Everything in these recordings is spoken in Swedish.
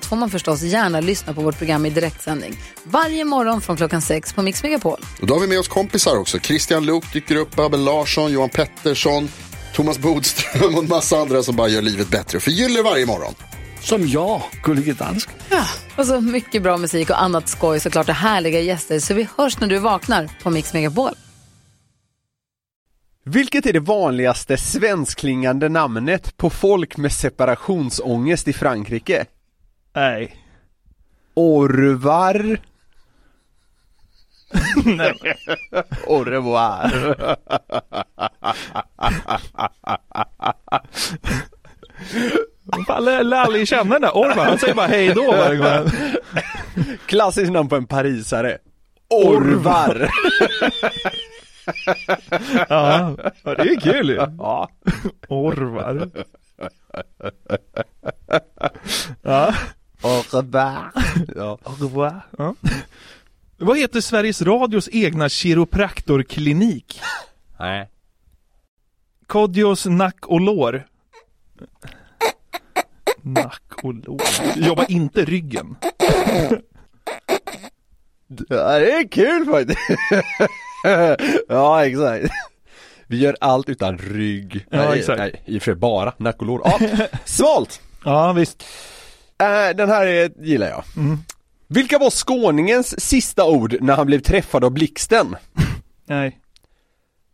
allt får man förstås gärna lyssna på vårt program i direktsändning. Varje morgon från klockan sex på Mix Megapol. Och då har vi med oss kompisar också. Christian Luuk dyker upp, Abel Larsson, Johan Pettersson, Thomas Bodström och en massa andra som bara gör livet bättre och förgyller varje morgon. Som jag, Gullige Dansken. Och så mycket bra musik och annat skoj såklart och härliga gäster. Så vi hörs när du vaknar på Mix Megapol. Vilket är det vanligaste svenskklingande namnet på folk med separationsångest i Frankrike? Nej. Orvar Nej. Au revoir Fan, lär lär aldrig känna den där Orvar, han säger bara hej då varje gång. Klassiskt namn på en parisare Orvar Ja, ja, det är kul ju. Ja, Orvar. Ja. Au revoir ja. Orvar. Ja. Vad heter Sveriges Radios egna kiropraktorklinik? Nej Kodjos nack och lår. Nack och lår. Jobbar inte ryggen. Ja, det är kul faktiskt Ja, exakt Vi gör allt utan rygg Ja, nej, exakt. Nej, i och för sig bara nack och lår. Ja, svalt! Ja, visst. Äh, den här är, gillar jag. Mm. Vilka var skåningens sista ord när han blev träffad av blixten? Nej.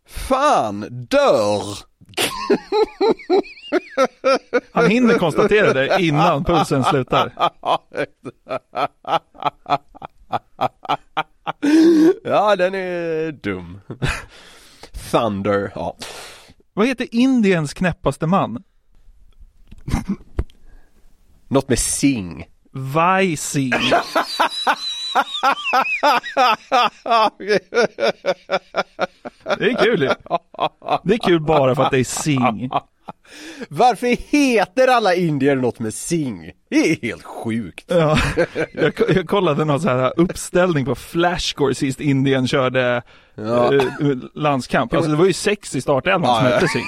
Fan, dör! Han hinner konstatera det innan pulsen slutar. Ja, den är dum. Thunder, ja. Vad heter Indiens knäppaste man? Något med sing. Vaisi. Det är kul ju. Det är kul bara för att det är sing. Varför heter alla indier något med sing? Det är helt sjukt. Ja, jag, jag kollade någon så här uppställning på Flashscore sist Indien körde Ja. eh, landskamp. Alltså det var ju sex i startelvan som Ja, ja. hette sing.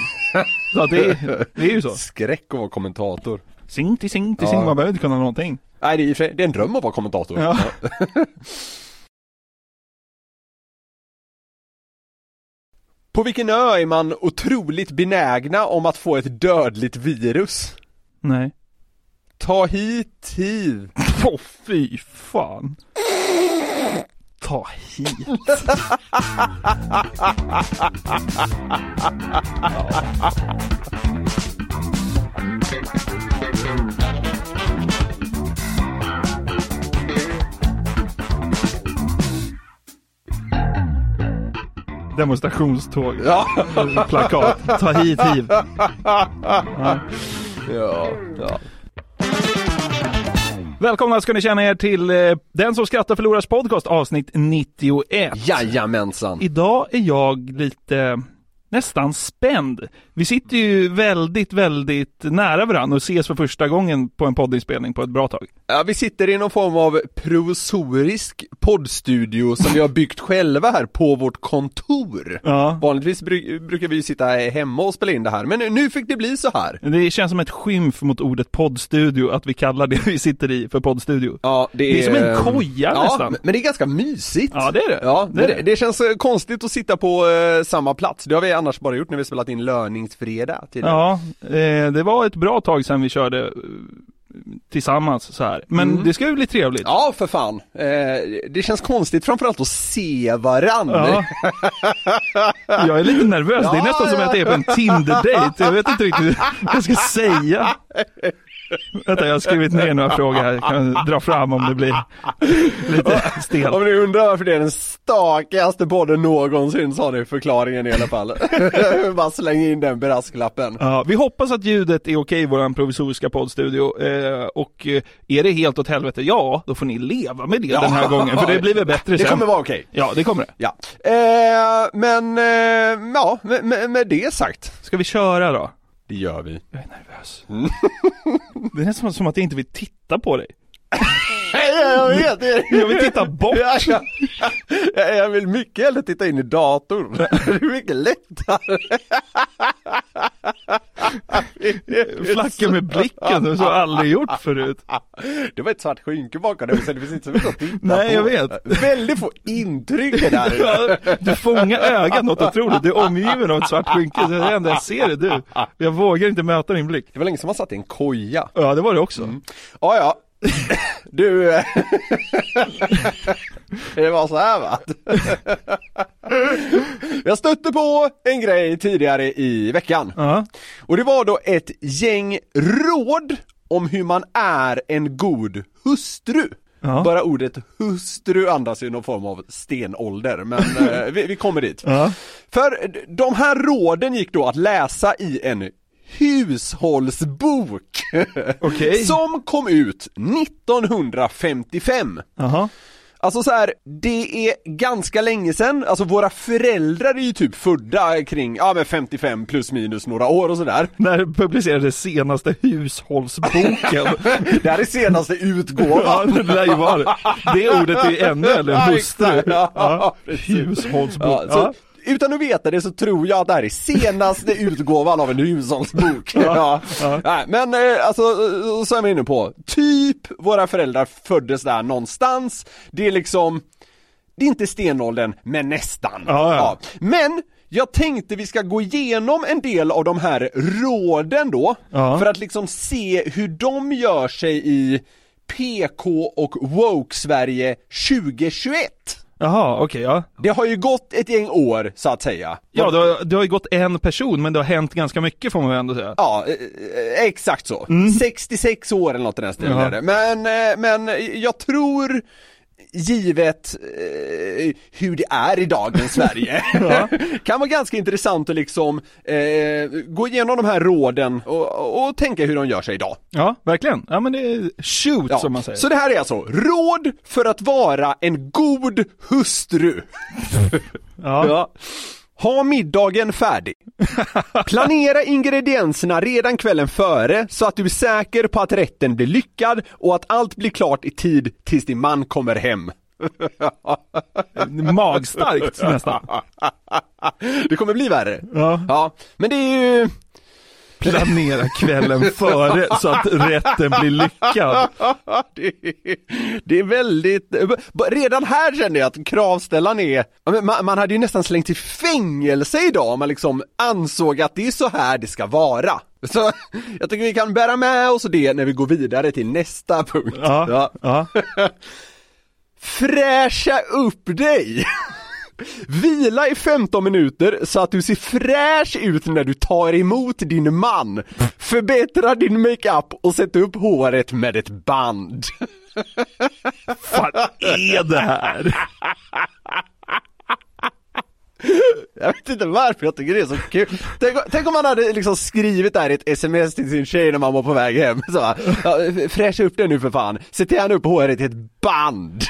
Så det, är- det är ju så. Skräck att vara kommentator. Sing till sing till Ja. sing, man behöver inte kunna någonting. Nej, det är, sig- det är en dröm att vara kommentator. Ja. På vilken ö är man otroligt benägna om att få ett dödligt virus? Nej. Ta hit hiv. Åh fy fan. Ta hit. Demonstrationståg. Ja. Plakat. Ta hit hiv. Ja, ja. Välkomna ska ni känna er till eh, Den som skrattar förlorars podcast avsnitt 91. Jajamensan. Idag är jag lite nästan spänd. Vi sitter ju väldigt, väldigt nära varandra och ses för första gången på en poddinspelning på ett bra tag. Ja, vi sitter i någon form av provisorisk poddstudio som vi har byggt själva här på vårt kontor. Ja. Vanligtvis bru- brukar vi ju sitta hemma och spela in det här, men nu fick det bli så här. Det känns som ett skymf mot ordet poddstudio att vi kallar det vi sitter i för poddstudio. Ja, det är... Det är som en koja ja, nästan. men det är ganska mysigt. Ja, det är det. Ja, Det det, det. det känns eh, konstigt att sitta på eh, samma plats. Det har vi annars bara gjort när vi spelat in löningsfredag tidigare. Ja, eh, det var ett bra tag sedan vi körde eh, tillsammans så här. Men Mm. det ska ju bli trevligt. Ja, för fan. Eh, det känns konstigt framförallt att se varann. Ja. Jag är lite nervös, det är Ja, nästan som ja. att jag är på en Tinder-date. Jag vet inte riktigt vad jag ska säga. Vänta, jag har skrivit ner några frågor här. Jag kan dra fram om det blir lite stelt. Om ni undrar varför det är den stakigaste podden någonsin så har ni förklaringen i alla fall. Bara släng in den brasklappen. Ja, vi hoppas att ljudet är okej i vår provisoriska poddstudio eh, och eh, är det helt åt helvete, ja då får ni leva med det Ja. den här gången för det blir väl bättre Det sen. kommer vara okej. Ja, det kommer det. Ja. Eh, men, eh, ja, med, med, med det sagt. Ska vi köra då? Det gör vi. Jag är nervös. Det är nästan som att jag inte vill titta på dig. Jag vet det. Jag vill titta bort. Ja, ja. Jag, jag vill mycket hellre titta in i datorn. Det är mycket lättare. Flacka med blicken, det har jag aldrig gjort förut. Det var ett svart skynke bakom dig, så det finns inte så mycket att titta Nej, på. jag vet. Väldigt få intryck är där. Ja, Du fångar ögat något otroligt, du är omgiven av ett svart skynke, det är enda jag ser är du. Jag vågar inte möta din blick. Det var länge som man satt i en koja. Ja, det var det också. Ja, ja. Du, eh, det var så här va? Jag stötte på en grej tidigare i veckan. Ja. Och det var då ett gäng råd om hur man är en god hustru. Ja. Bara ordet hustru andas ju någon form av stenålder, men eh, vi, vi kommer dit. Ja. För de här råden gick då att läsa i en hushållsbok. Okej. Som kom ut 1955. Jaha. Alltså så här, det är ganska länge sedan, alltså våra föräldrar är ju typ födda kring, ja men 55 plus minus några år och sådär. När publicerades senaste hushållsboken? Det här är senaste Ja, utgåvan. det lär ju vara det. Det ordet är ännu Ja, hustru. Ja, Ja. Hushållsbok. Ja, så, Ja. Utan att veta det så tror jag att det här är senaste utgåvan av en hushållsbok. Ja, Nej, men eh, alltså, eh, så är vi inne på, typ våra föräldrar föddes där någonstans, det är liksom, det är inte stenåldern, men nästan. Ja, ja. Men jag tänkte vi ska gå igenom en del av de här råden då, Ja. för att liksom se hur de gör sig i PK och woke-Sverige 2021. Jaha, okej ja. Det har ju gått ett gäng år, så att säga. Ja, det har, det har ju gått en person, men det har hänt ganska mycket får man väl ändå säga. Ja, eh, eh, exakt så. 66 år eller något i den stilen är det. Men, eh, men jag tror givet eh, hur det är i dagens Sverige, kan vara ganska intressant att liksom eh, gå igenom de här råden och, och tänka hur de gör sig idag. Ja, verkligen. Ja men det är shoot Ja. som man säger. Så det här är alltså råd för att vara en god hustru. Ja. Ja. Ha middagen färdig. Planera ingredienserna redan kvällen före så att du är säker på att rätten blir lyckad och att allt blir klart i tid tills din man kommer hem. Magstarkt nästan. Det kommer bli värre. Ja. Ja, men det är ju... Planera kvällen före så att rätten blir lyckad. det, är, det är väldigt, redan här känner jag att kravställaren är, man, man hade ju nästan slängt i fängelse idag om man liksom ansåg att det är så här det ska vara. Så jag tycker vi kan bära med oss det när vi går vidare till nästa punkt. Ja. ja. Fräscha upp dig! Vila i 15 minuter så att du ser fräsch ut när du tar emot din man. Förbättra din makeup och sätt upp håret med ett band. Vad är det här? Jag vet inte varför jag tycker det är så kul. Tänk, tänk om man hade liksom skrivit där i ett sms till sin tjej när man var på väg hem. Så, ja, fräscha upp det nu för fan. Sätt gärna upp håret i ett band.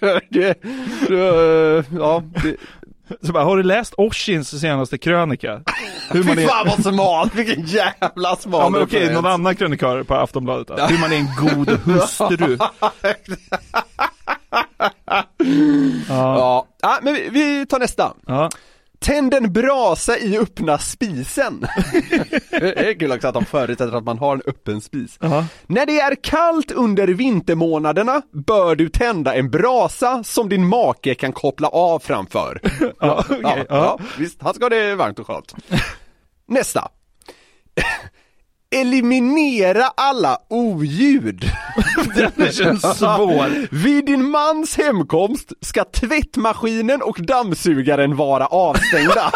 det, det, ja, det, Så bara, har du läst Oshins senaste krönika? Hur man fy är... fan vad smalt, vilken jävla smal Ja men okej, referens. någon annan krönikör på Aftonbladet då? Hur man är en god hustru. Ja, ja men vi, vi tar nästa. Ja. Tänd en brasa i öppna spisen. det är kul också att de förutsätter att man har en öppen spis. Ja. När det är kallt under vintermånaderna bör du tända en brasa som din make kan koppla av framför. Ja, okej, ja, ja. ja, visst, han ska ha det varmt och skönt. Nästa. Eliminera alla oljud. Det känns svår. Vid din mans hemkomst ska tvättmaskinen och dammsugaren vara avstängda.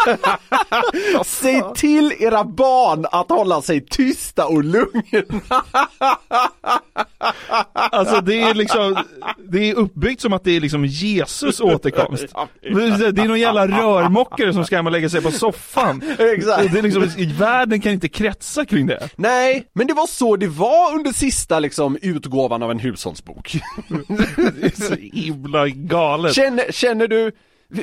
Säg till era barn att hålla sig tysta och lugna. Alltså det är liksom, det är uppbyggt som att det är liksom Jesus återkomst. Det är någon jävla rörmokare som ska hem och lägga sig på soffan. Exakt. Det är liksom, världen kan inte kretsa kring det. Nej, men det var så det var under sista liksom utgåvan av en hushållsbok. Det är så himla galet. Känner, känner du,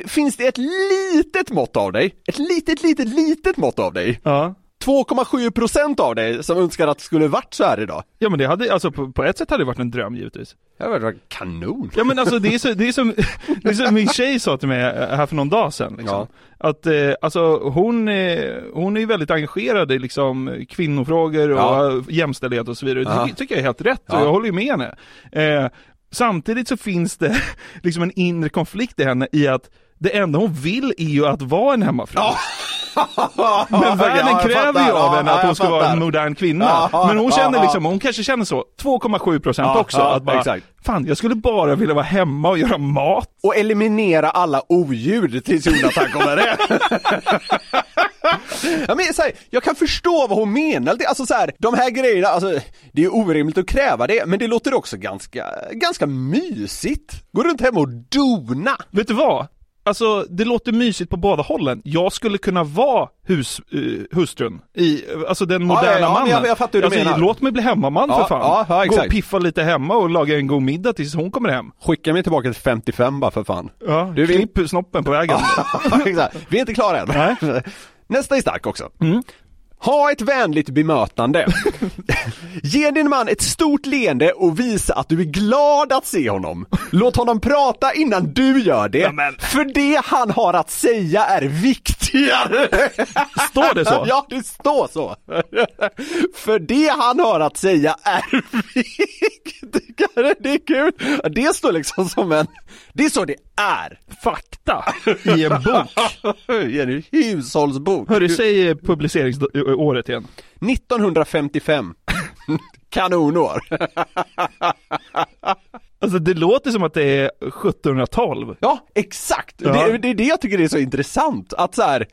finns det ett litet mått av dig? Ett litet, litet, litet mått av dig? Ja. 2,7% av dig som önskar att det skulle varit så här idag? Ja men det hade, alltså på, på ett sätt hade det varit en dröm givetvis. Det hade varit kanon. Ja men alltså det är, så, det är som, det är som min tjej sa till mig här för någon dag sedan liksom. Att eh, alltså hon, eh, hon är ju väldigt engagerad i liksom kvinnofrågor och Ja. jämställdhet och så vidare. Det Ja. tycker, tycker jag är helt rätt och Ja. jag håller ju med henne. Eh, samtidigt så finns det liksom en inre konflikt i henne i att det enda hon vill är ju att vara en hemmafru. Men världen jag kräver fattar. ju av Ja, henne ja, att hon ska vara en modern kvinna. Ja, Men hon ja, känner ja. liksom, hon kanske känner så, 2,7% Ja, också. ja, att bara, exakt. fan jag skulle bara vilja vara hemma och göra mat. Och eliminera alla oljud tills Jonathan kommer hem. Ja, men, så här, jag kan förstå vad hon menar, alltså så här, de här grejerna, alltså, det är orimligt att kräva det, men det låter också ganska, ganska mysigt. Gå runt hemma och dona. Vet du vad? Alltså det låter mysigt på båda hållen. Jag skulle kunna vara hus, eh, hustrun i, alltså den moderna ja, ja, men mannen. jag- jag fattar hur du alltså, menar. Låt mig bli hemmaman Ja, för fan. ja, ja, Gå och piffa lite hemma och laga en god middag tills hon kommer hem. Skicka mig tillbaka till 55 bara för fan. Ja, Du klipp snoppen på vägen. Exakt. Vi är inte klara än. Nej. Nästa är stark också. Ha ett vänligt bemötande. Ge din man ett stort leende och visa att du är glad att se honom. Låt honom prata innan du gör det. Nämen. För det han har att säga är viktigare. Står det så? Ja, det står så. För det han har att säga är viktigare. Det är kul. Det står liksom som en, det är så det är. Fakta i en bok. I en hushållsbok. Hörru, säg publiceringsåret igen. 1955. Kanonår. Alltså det låter som att det är 1712. Ja, exakt. Ja. Det, det är det jag tycker är så intressant. Att så här,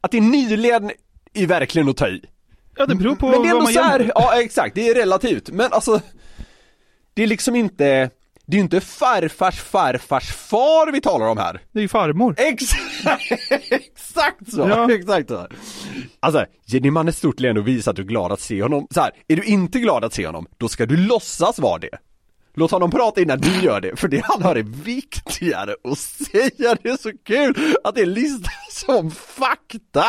att det är nyligen är verkligen att ta i. Ja det beror på Men det är vad ändå man så här, gör. ja exakt, det är relativt. Men alltså, det är liksom inte, det är ju inte farfars farfars far vi talar om här. Det är ju farmor. Exakt, exakt så, Ja. exakt så. Alltså, din man ett stort leende och visa att du är glad att se honom. Så här, är du inte glad att se honom, då ska du låtsas vara det. Låt honom prata innan du gör det, för det han har är viktigare att säga. Det är så kul att det listas som fakta.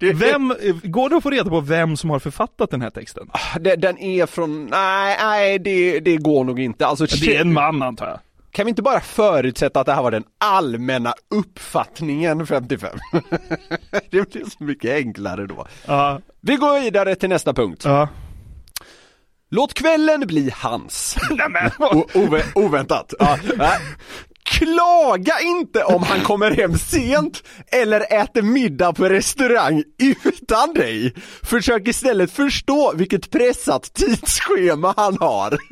Det, Vem, går det att få reda på vem som har författat den här texten? det, den är från, nej, nej det, det går nog inte. Alltså, Det är en man antar jag. Kan vi inte bara förutsätta att det här var den allmänna uppfattningen 55? det blir så mycket enklare då. Ja. Vi går vidare till nästa punkt. Ja. Låt kvällen bli hans. Ove- oväntat. Ja. Klaga inte om han kommer hem sent eller äter middag på restaurang utan dig. Försök istället förstå vilket pressat tidsschema han har.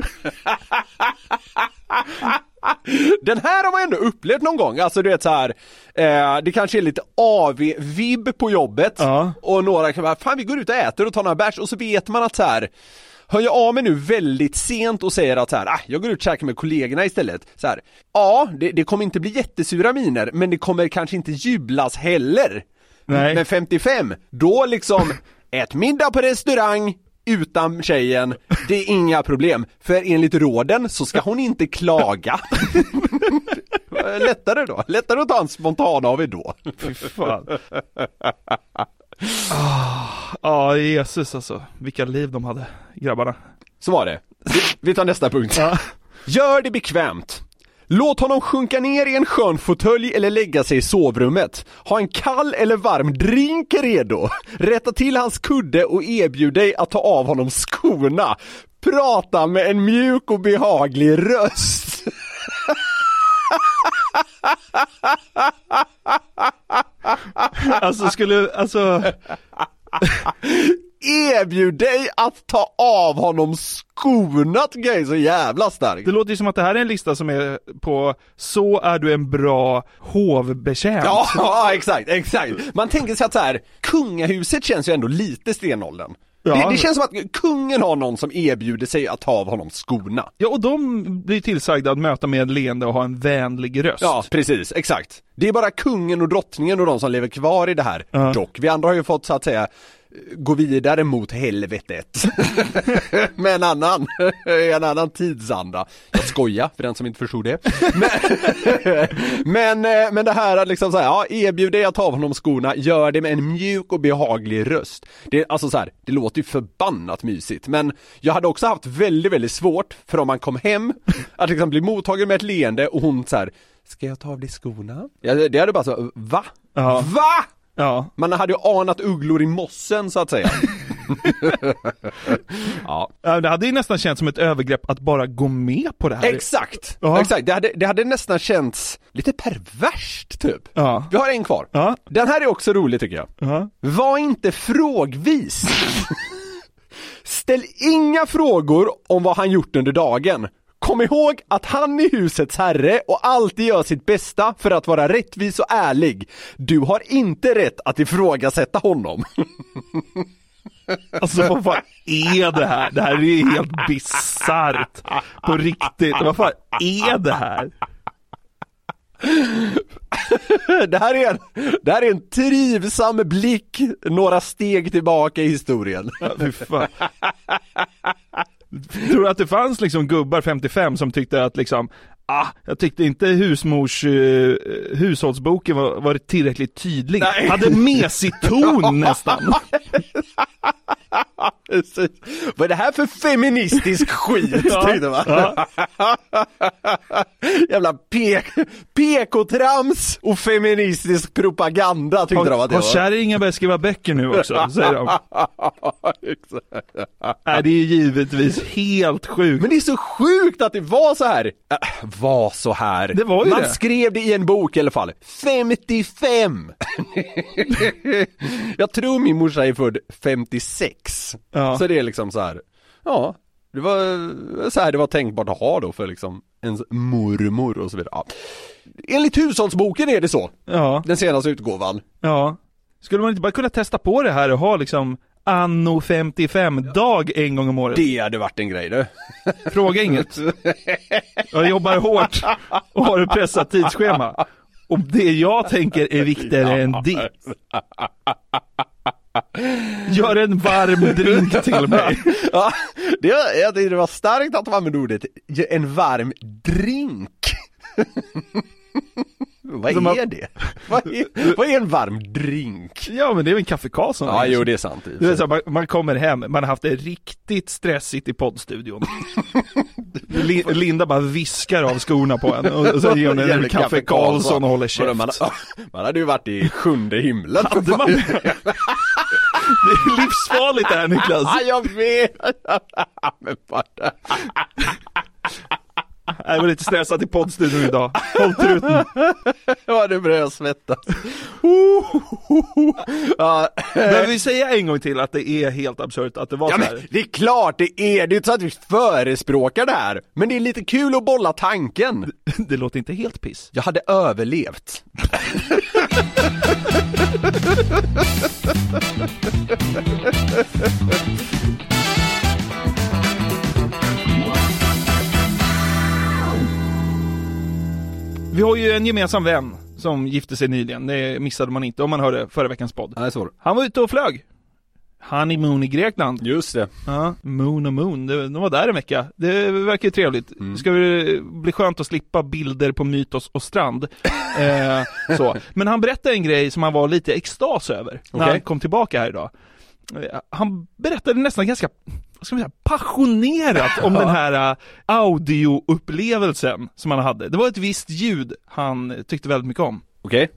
Den här har man ändå upplevt någon gång, alltså du vet så här. Eh, det kanske är lite AV-vibb på jobbet Ja. och några kan bara, fan vi går ut och äter och tar några bärs och så vet man att så här. Hör jag av mig nu väldigt sent och säger att så här, ah, jag går ut och käkar med kollegorna istället. Så här, ja, det, det kommer inte bli jättesura miner, men det kommer kanske inte jublas heller. Nej. Men 55, då liksom, ät middag på restaurang, utan tjejen, det är inga problem. För enligt råden så ska hon inte klaga. Lättare då, lättare att ta en spontan av er då. Fy fan. Ja, Jesus alltså. Vilka liv de hade, grabbarna. Så var det. Vi, vi tar nästa punkt. Ja. Gör det bekvämt. Låt honom sjunka ner i en skön fåtölj eller lägga sig i sovrummet. Ha en kall eller varm drink redo. Rätta till hans kudde och erbjud dig att ta av honom skorna. Prata med en mjuk och behaglig röst. Alltså skulle, alltså, erbjud dig att ta av honom jag är så jävla starkt. Det låter ju som att det här är en lista som är på Så är du en bra hovbetjänt. Ja, ja, exakt, exakt. Man tänker sig att så här, kungahuset känns ju ändå lite stenåldern. Det, det känns som att kungen har någon som erbjuder sig att ta av honom skorna. Ja, och de blir tillsagda att möta med leende och ha en vänlig röst. Ja, precis, exakt. Det är bara kungen och drottningen och de som lever kvar i det här. Ja. Dock, vi andra har ju fått så att säga gå vidare mot helvetet. Med en annan, en annan tidsanda. Jag skojar för den som inte förstod det. Men, men, eh, men det här att liksom så här, ja, erbjud dig att ta av honom skorna, gör det med en mjuk och behaglig röst. Det, alltså så här, det låter ju förbannat mysigt, men jag hade också haft väldigt, väldigt svårt för om man kom hem, att liksom bli mottagen med ett leende och hon så här, ska jag ta av dig skorna? Ja, det hade bara så, va? Ja. Va? Ja. Man hade ju anat ugglor i mossen så att säga. ja. Det hade ju nästan känts som ett övergrepp att bara gå med på det här. Exakt! Ja. Exakt, det hade, det hade nästan känts lite perverst typ. Ja. Vi har en kvar. Ja. Den här är också rolig tycker jag. Ja. Var inte frågvis. Ställ inga frågor om vad han gjort under dagen. Kom ihåg att han är husets herre och alltid gör sitt bästa för att vara rättvis och ärlig. Du har inte rätt att ifrågasätta honom. Alltså vad fan är det här? Det här är helt bisarrt. På riktigt. Vad fan är det här? Det här är en, det här är en trivsam blick några steg tillbaka i historien. Ja, fy fan. Tror du att det fanns liksom gubbar 55 som tyckte att liksom Ah, jag tyckte inte husmors uh, hushållsboken var, var tillräckligt tydlig. Nej. Hade mesig ton nästan. Precis. Vad är det här för feministisk skit? Ja, tänkte man. Jävla pe- PK-trams och feministisk propaganda tyckte de Har, att det har var. kärringen börjat skriva böcker nu också? Säger de. Nej, det är givetvis helt sjukt. Men det är så sjukt att det var så här. Äh, var så här. Det var ju Man det. skrev det i en bok i alla fall. 55! jag tror min morsa är född 56. Ja. Så det är liksom så här. Ja, det var så här det var tänkbart att ha då för liksom ens mormor och så vidare. Ja. Enligt hushållsboken är det så. Ja, Den senaste utgåvan. ja. Skulle man inte bara kunna testa på det här och ha liksom anno 55 dag en gång om året? Det hade varit en grej du. Fråga inget. Jag jobbar hårt och har ett pressat tidsschema. Och det jag tänker är viktigare än ditt. Gör en varm drink till mig. Ja, det, jag tyckte det var starkt att de använde ordet en varm drink. Vad är det? Vad är, vad är en varm drink? Ja men det är väl en kaffe Karlsson. Ja, jo det är sant. Du vet, så man, man kommer hem, man har haft det riktigt stressigt i poddstudion. Li- Linda bara viskar av skorna på en och så ger hon en Jävla kaffe Karlsson och håller käft. Man, man hade ju varit i sjunde himlen. Hade man det? Är livsfarligt det här Niklas. Ja, jag vet! Men bara... Jag var lite stressad i poddstudion idag. Håll truten. Ja, det börjar svettas. Ja, Men vi säger en gång till att det är helt absurt att det var Ja så men här. det är klart det är, det är inte så att vi förespråkar det här. Men det är lite kul att bolla tanken. Det låter inte helt piss. Jag hade överlevt. Vi har ju en gemensam vän som gifte sig nyligen. Det missade man inte om man hörde förra veckans podd. Nej, så Han var ute och flög. Honeymoon i Grekland. Just det. Ja, Moon och Moon, de var där en vecka. Det verkar ju trevligt. Mm. Det ska bli skönt att slippa bilder på Mytos och Strand. eh, så. Men han berättade en grej som han var lite extas över när han kom tillbaka här idag. Eh, Han berättade nästan ganska, vad ska man säga, passionerat om den här uh, audioupplevelsen som han hade. Det var ett visst ljud han tyckte väldigt mycket om. Okej.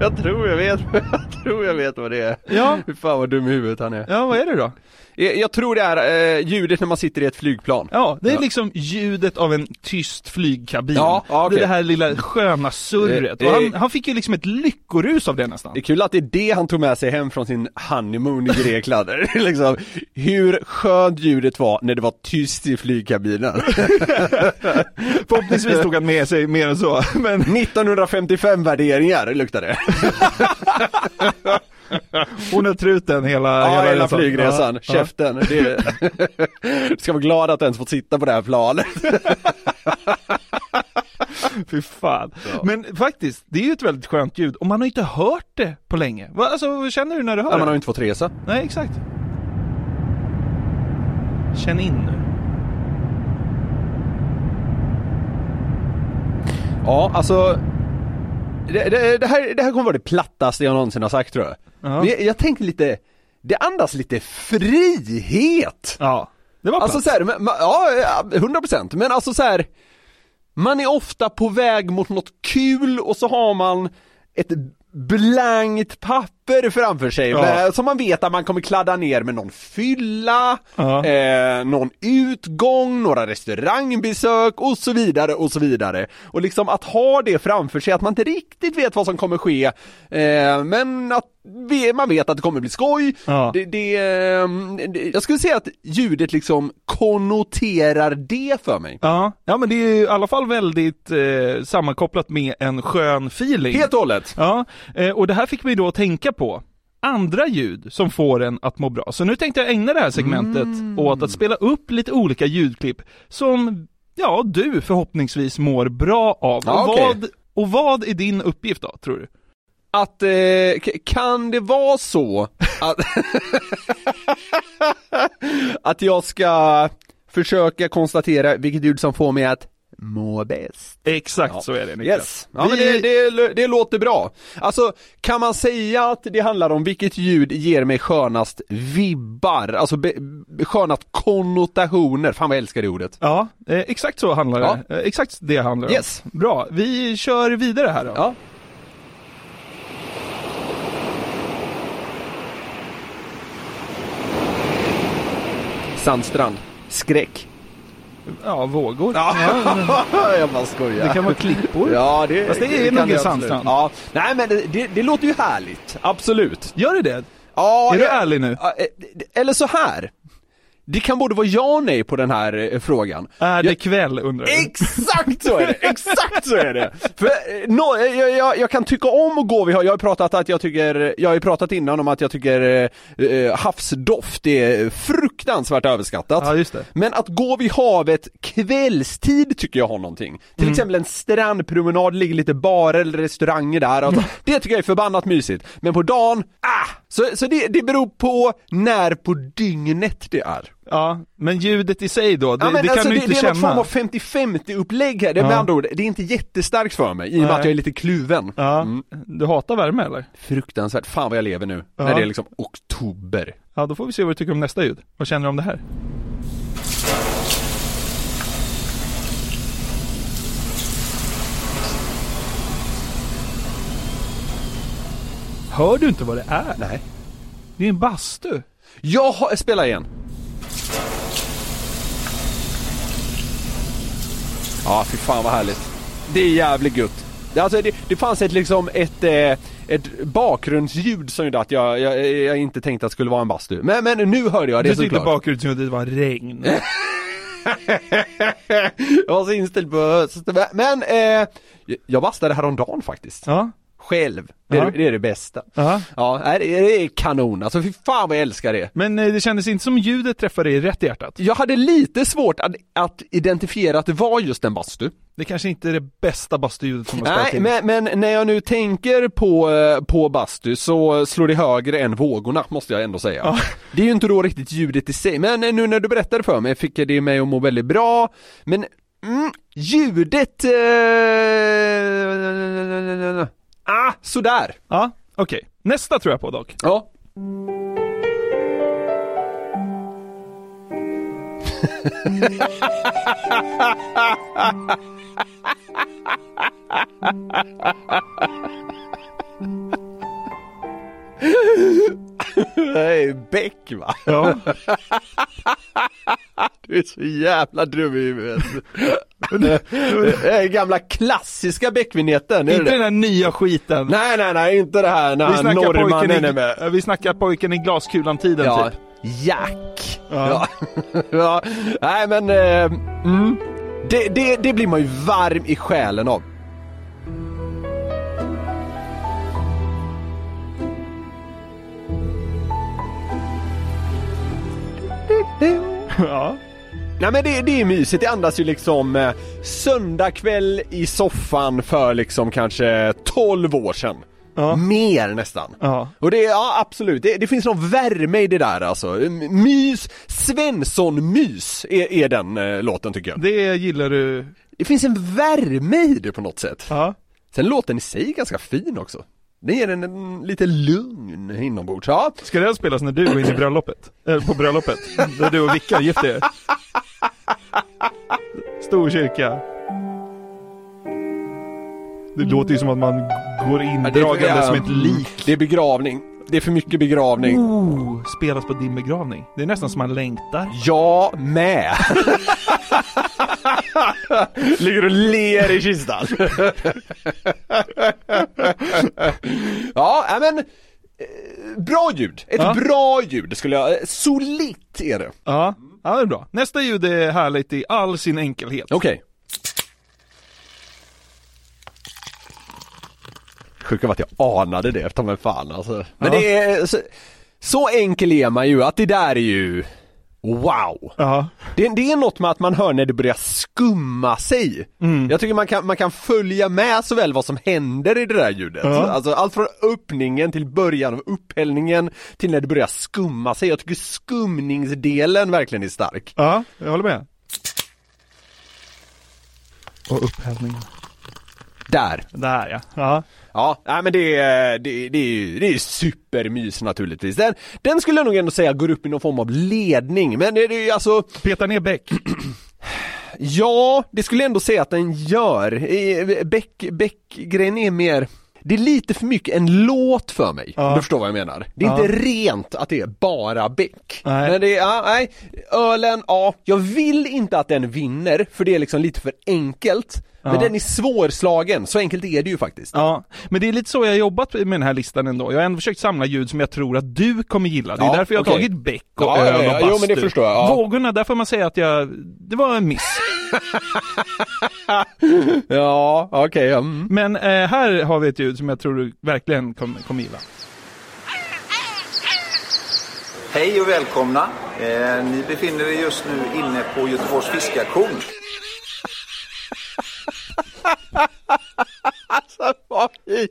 Jag tror jag vet, jag tror jag vet vad det är. Ja. Fy fan vad dum i huvudet han är. Ja, vad är det då? Jag, jag tror det är eh, ljudet när man sitter i ett flygplan. Ja, det är Ja. liksom ljudet av en tyst flygkabin. Ja, ja, okej. Det här lilla sköna surret. Eh, han, eh. han fick ju liksom ett lyckorus av det nästan. Det är kul att det är det han tog med sig hem från sin honeymoon i Grekland. liksom, hur skönt ljudet var när det var tyst i flygkabinen. Förhoppningsvis tog han med sig mer än så. Men 1955 värderingar luktar det. Hon är truten hela, Ja, hela resan. flygresan. Ja, ja. Käften. Det... du ska vara glad att du ens fått sitta på det här planet. Fy fan. Men faktiskt, det är ju ett väldigt skönt ljud och man har inte hört det på länge. Alltså, vad känner du när du hör Ja, man har det? ju inte fått resa. Nej, exakt. Känn in nu. Ja, alltså det, det, det, här, det här kommer vara det plattaste jag någonsin har sagt tror jag. Ja. Men jag, jag tänkte lite, det andas lite frihet. Ja, det var Alltså plats. så här, men, ja, 100% men alltså så här. Man är ofta på väg mot något kul och så har man ett blankt papper framför sig Ja. som man vet att man kommer kladda ner med någon fylla, Ja. eh, någon utgång, några restaurangbesök och så vidare och så vidare. Och liksom att ha det framför sig, att man inte riktigt vet vad som kommer ske, eh, men att man vet att det kommer bli skoj. Ja. Det, det, eh, det, jag skulle säga att ljudet liksom konnoterar det för mig. Ja, ja men det är ju i alla fall väldigt eh, sammankopplat med en skön feeling. Helt och hållet. Ja, eh, och det här fick mig då att tänka på andra ljud som får en att må bra. Så nu tänkte jag ägna det här segmentet Mm. åt att spela upp lite olika ljudklipp som, ja, du förhoppningsvis mår bra av. Ja, och, okej. vad, och vad är din uppgift då, tror du? Att, eh, kan det vara så att, att jag ska försöka konstatera vilket ljud som får mig att må bäst? Exakt Ja. så är det Niklas. Yes, ja, men det, det, det låter bra. Alltså, kan man säga att det handlar om vilket ljud ger mig skönast vibbar, alltså be, be, skönast konnotationer, fan vad jag älskar det ordet. Ja, eh, exakt så handlar Ja. det. Eh, exakt det handlar det Yes. om. Bra, vi kör vidare här då. Ja. Sandstrand. Skräck. Ja, vågor. jag bara skojar. Det kan vara klippor. Ja, det, Fast det är kan nog en sandstrand. Ja, nej men det, det, det låter ju härligt. Absolut. Gör det det? Ja, Är du jag- ärlig nu? Ja, eh, Eller så här. Det kan både vara ja och nej på den här eh, frågan. Är det Jag- kväll undrar du? Exakt så är det, exakt så är det! För, eh, no, jag, jag, jag kan tycka om att gå, vi har, jag har pratat att jag tycker, jag har ju pratat innan om att jag tycker eh, eh, havsdoft är fruktansvärt överskattat. Ja, just det. Men att gå vid havet kvällstid tycker jag har någonting. Till exempel en strandpromenad, ligger lite barer eller restauranger där. Alltså, det tycker jag är förbannat mysigt. Men på dagen, ah! Så, så det, det beror på när på dygnet det är. Ja, men ljudet i sig då, det, Ja, det kan alltså, du det, inte det är känna. något form av 50-50 upplägg här, det är med Ja. andra ord, det är inte jättestarkt för mig i och med Nej. att jag är lite kluven. Ja, Mm. du hatar värme eller? Fruktansvärt, fan vad jag lever nu, Ja. när det är liksom oktober. Ja, då får vi se vad du tycker om nästa ljud. Vad känner du om det här? Hör du inte vad det är? Nej. Det är en bastu. Jag har, spela igen. Ja, fy fan vad härligt. Det är jävligt gött. Det, alltså, det, det fanns ett liksom ett, eh, ett bakgrundsljud som gjorde att jag, jag, jag inte tänkte att det skulle vara en bastu. Men, men nu hörde jag det Du tyckte såklart. bakgrundsljudet var regn. jag var så inställd på höst. Men, men eh, jag bastade häromdagen faktiskt. Ja, Själv. Det är, Ja. det är det bästa. ja. Ja, det är, kanon. Alltså fy fan vad jag älskar det. Men eh, det kändes inte som ljudet träffade dig rätt i hjärtat. Jag hade lite svårt att, att identifiera att det var just en bastu. Det kanske inte är det bästa bastuljudet som har Nej, men, men när jag nu tänker på, eh, på bastu så slår det högre än vågorna, måste jag ändå säga. Ja. Det är ju inte då riktigt ljudet i sig, men eh, nu när du berättade för mig fick det mig att må väldigt bra. Men mm, ljudet... Eh, ah, sådär. Ja, okej. Nästa tror jag på dock. Ja. Beck va? Ja. Du är så jävla dum i huvudet. Det är gamla klassiska Beck-vinjetten, är det Inte den här nya skiten. Nej nej nej, inte det här när han norrmannen är med. vi snackar pojken i glaskulan-tiden Ja, typ. Jack. Ja. Ja. ja. Nej men, eh, mm. det, det, det blir man ju varm i själen av. Ja. Nej men det, det är mysigt, det andas ju liksom eh, söndagkväll i soffan för liksom kanske 12 år sedan. Ja. Mer nästan. Ja. Och det ja absolut, det, det finns någon värme i det där alltså. Mys, Svensson-mys är, är den eh, låten tycker jag. Det gillar du. Det finns en värme i det på något sätt. Ja. Sen låten i sig är ganska fin också. Den ger en, en lite lugn inombords. Ja, Ska den spelas när du går in i bröllopet? Eller på bröllopet? Där du och Vicka gifter er? Stor kyrka. Det låter ju som att man går in det är- dragande ja, som ett lik. det är begravning. Det är för mycket begravning. Oh, spelas på din begravning. Det är nästan som man längtar. Jag med. Ligger och ler i kistan. ja, men eh, bra ljud. Ett Ja. bra ljud skulle jag, eh, solitt är det. Ja, ja det är bra. Nästa ljud är härligt i all sin enkelhet. Okej. Sjuka var att jag anade det, ta mig fan alltså. Men Ja. det är, så, så enkel är man ju att det där är ju Wow! Ja. Det, det är något med att man hör när det börjar skumma sig. Mm. Jag tycker man kan, man kan följa med så väl vad som händer i det där ljudet. Ja. Alltså allt från öppningen till början av upphällningen till när det börjar skumma sig. Jag tycker skumningsdelen verkligen är stark. Ja, jag håller med. Och upphällningen. Där. Där ja. Ja. Ja, nej men det är, det, det är, ju- det är supermys naturligtvis. Den, den skulle jag nog ändå säga går upp i någon form av ledning, men det, är ju alltså Peta ner Beck. Ja, det skulle jag ändå säga att den gör. Beck, Beck-grejen är mer det är lite för mycket en låt för mig, Ja. om du förstår vad jag menar. Det är Ja. inte rent att det är bara Beck. Nej. Men det är, ja, nej, ölen, ja, jag vill inte att den vinner, för det är liksom lite för enkelt. Men Ja. den är svårslagen, så enkelt är det ju faktiskt. Ja, men det är lite så jag har jobbat med den här listan ändå. Jag har ändå försökt samla ljud som jag tror att du kommer gilla. Det är Ja, därför jag har okej. tagit Beck och Ja, öl och ja, bastu. jo, men det förstår jag, ja. Vågorna, där får man säga att jag, det var en miss. Ja, okej, ja, mm. Men eh, här har vi ett ljud som jag tror du verkligen kommer, kommer gilla. Hej och välkomna. Eh, ni befinner er just nu inne på Göteborgs fiskaktion. Vad i?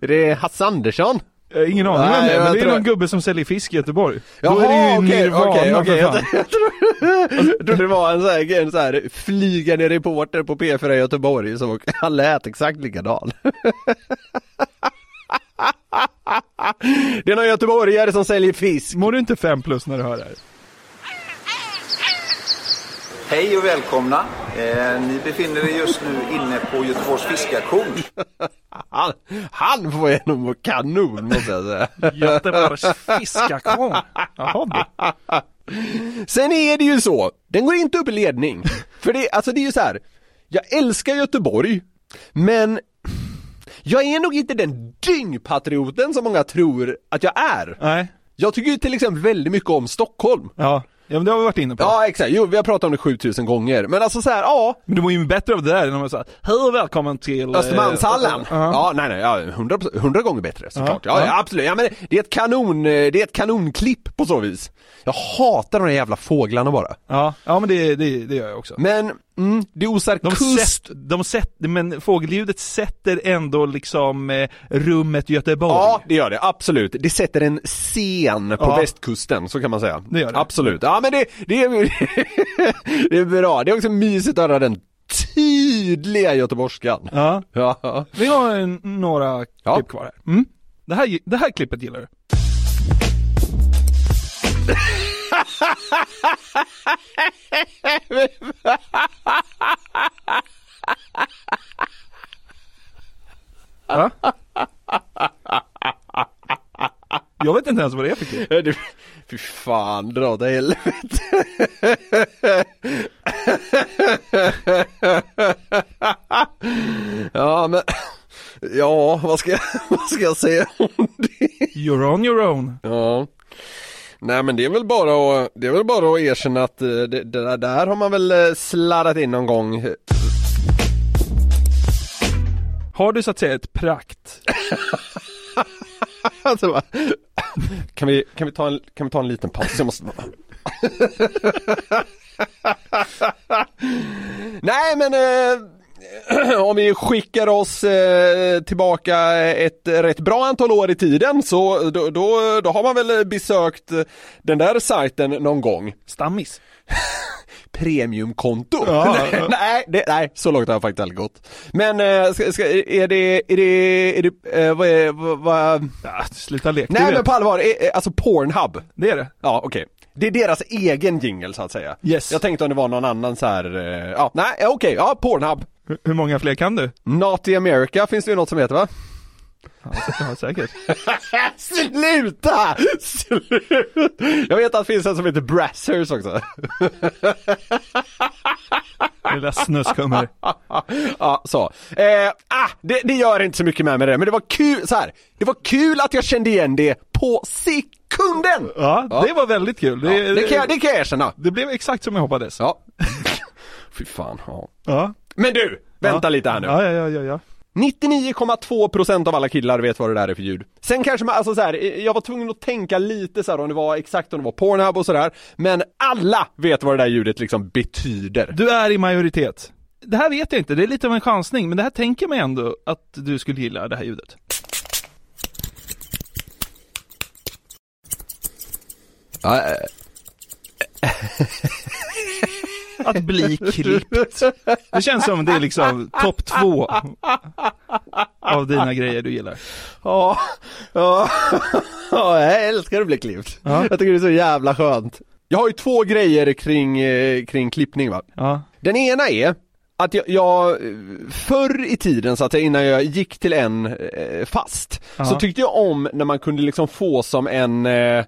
Det är Hasse Andersson. Jag har ingen aning vem det är, men det är någon gubbe som säljer fisk i Göteborg. Jaha, Då är det ju okej, Nirvana okej, okej. Jag, jag, trodde- jag trodde det var en sån här, en sån här flygande reporter på P4 i Göteborg som han lät exakt likadan. Det är någon göteborgare som säljer fisk. Mår du inte fem plus när du hör det här? Hej och välkomna. Eh, ni befinner er just nu inne på Göteborgs fiskaktion. Han, han får igenom kanon måste jag säga. Göteborgs fiskakon. Jaha du. Sen är det ju så, den går inte upp i ledning. För det, alltså det är ju så här. jag älskar Göteborg, men jag är nog inte den dyngpatrioten som många tror att jag är. Nej. Jag tycker ju till exempel väldigt mycket om Stockholm. Ja. Ja, men det har vi varit inne på. Ja exakt, jo vi har pratat om det 7000 gånger, men alltså så här, ja, Men du mår ju bättre av det där än om man säger Hej och välkommen till... eh, Östermalmshallen. Ja. Ja, nej nej, ja, 100, 100 gånger bättre såklart. Ja, ja. ja, absolut. Ja, men det är ett kanon, eh, det är ett kanonklipp på så vis. Jag hatar de där jävla fåglarna bara. Ja, ja men det, det, det gör jag också. Men, mm, det osar De, kust. sätt, de sätter, men fågelljudet sätter ändå liksom eh, rummet Göteborg. Ja, det gör det, absolut. Det sätter en scen på Ja. västkusten, så kan man säga. Det gör det. Absolut. Ja, men det, det, är, det är bra. Det är också mysigt att höra den tydliga göteborgskan. Ja. Ja. Vi har en, några Ja. klipp kvar här. Mm. Det här. Det här klippet gillar du? Ja. Jag vet inte ens vad det är för. Eh, det- Fy fan, dra åt helvete. ja men, ja vad ska, jag- vad ska jag säga om det? You're on your own. Nej men det är väl bara att, det är väl bara att erkänna att eh, det, det där, där har man väl eh, sladdat in någon gång. Har du så att säga ett prakt? Alltså, bara, kan, vi, kan, vi ta en, kan vi ta en liten paus? Jag måste... Nej men eh, om vi skickar oss eh, tillbaka ett rätt bra antal år i tiden så då, då, då har man väl besökt den där sajten någon gång. Stammis? Premiumkonto? Ja. nej, nej, det, nej, så långt har jag faktiskt aldrig gått. Men eh, ska, ska, är det, är det, är det, eh, vad är, vad, vad... Ja, sluta leka. Nej men på allvar, alltså Pornhub. Det är det. Ja okej. Det är deras egen jingle så att säga. Yes. Jag tänkte om det var någon annan så här. ja, nej okej, ja Pornhub. Hur- många fler kan du? Naughty America finns det ju något som heter va? Ja, säkert. Sluta! Sluta! Jag vet att det finns en som heter Brassers också. Lilla snuskummer. ja, så. Eh, ah, det, det gör inte så mycket med mig det, men det var kul, så här. Det var kul att jag kände igen det på sekunden! Ja, det var väldigt kul. Det, Ja, det, kan jag, det kan jag erkänna. det blev exakt som jag hoppades. Ja. Fy fan, ja. Ja. Men du, vänta ja. lite här nu. Ja, ja, ja, ja, ja. 99,2% av alla killar vet vad det där är för ljud. Sen kanske man, alltså så här, jag var tvungen att tänka lite så här om det var exakt om det var Pornhub och sådär. Men alla vet vad det där ljudet liksom betyder. Du är i majoritet. Det här vet jag inte, det är lite av en chansning, men det här tänker mig ändå att du skulle gilla det här ljudet. Ja, eh, Att bli klippt. Det känns som det är liksom topp två av dina grejer du gillar. Ja, ja, ja, jag älskar att bli klippt. Ja. Jag tycker det är så jävla skönt. Jag har ju två grejer kring, eh, kring klippning va. Ja, Den ena är att jag, jag förr i tiden så att säga, innan jag gick till en eh, fast, Ja. så tyckte jag om när man kunde liksom få som en eh,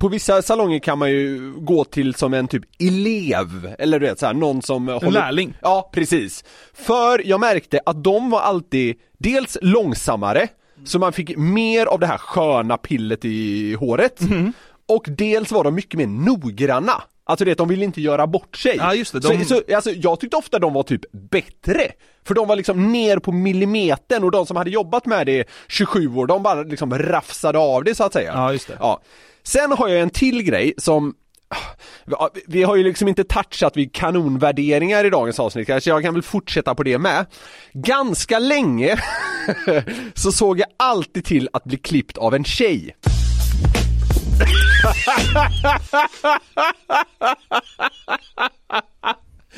på vissa salonger kan man ju gå till som en typ elev, eller du vet såhär, någon som eh, en lärling. Ja, precis. För jag märkte att de var alltid dels långsammare, så man fick mer av det här sköna pillet i håret. Mhm. Och dels var de mycket mer noggranna. Alltså det, de ville inte göra bort sig. Ja, just det, de- Så, så, alltså, jag tyckte ofta de var typ bättre. För de var liksom ner på millimetern och de som hade jobbat med det i 27 år, de bara liksom rafsade av det så att säga. Ja, just det. Ja. Sen har jag en till grej som Ja, vi har ju liksom inte touchat vid kanonvärderingar i dagens avsnitt, kanske jag kan väl fortsätta på det med. Ganska länge så såg jag alltid till att bli klippt av en tjej.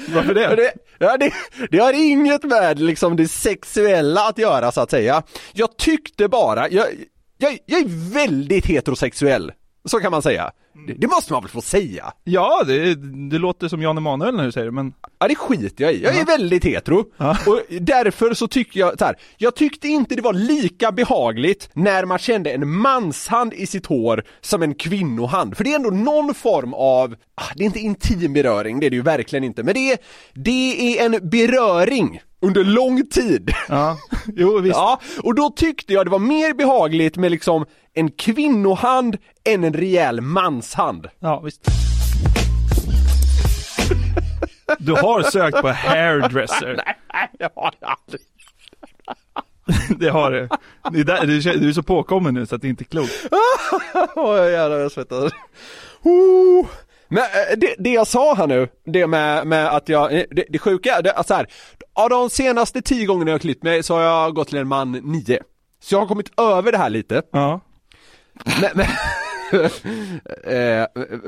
Varför det? Det, ja, det, det har inget med liksom det sexuella att göra så att säga. Jag tyckte bara, jag, jag, jag är väldigt heterosexuell. Så kan man säga. Det, det måste man väl få säga? Ja, det, det låter som Jan Emanuel när du säger det, men Ja det skiter jag i, jag är väldigt hetero. Och därför så tycker jag så här, jag tyckte inte det var lika behagligt när man kände en manshand i sitt hår som en kvinnohand. För det är ändå någon form av, ah, det är inte intim beröring, det är det ju verkligen inte, men det är, det är en beröring under lång tid. ja, jo visst. Ja, och då tyckte jag det var mer behagligt med liksom en kvinnohand än en rejäl manshand. Ja, visst. Du har sökt på hairdresser. Nej, jag har aldrig. Det har du. Det är där, du, är så påkommen nu så att det inte är klokt. Åh jävlar jag svettas. Oh. Men eh, det, det jag sa här nu, det med, med att jag, eh, det, det sjuka, det, alltså här, av de senaste tio gångerna jag har klippt mig så har jag gått till en man nio. Så jag har kommit över det här lite. Ja. Men, men, eh,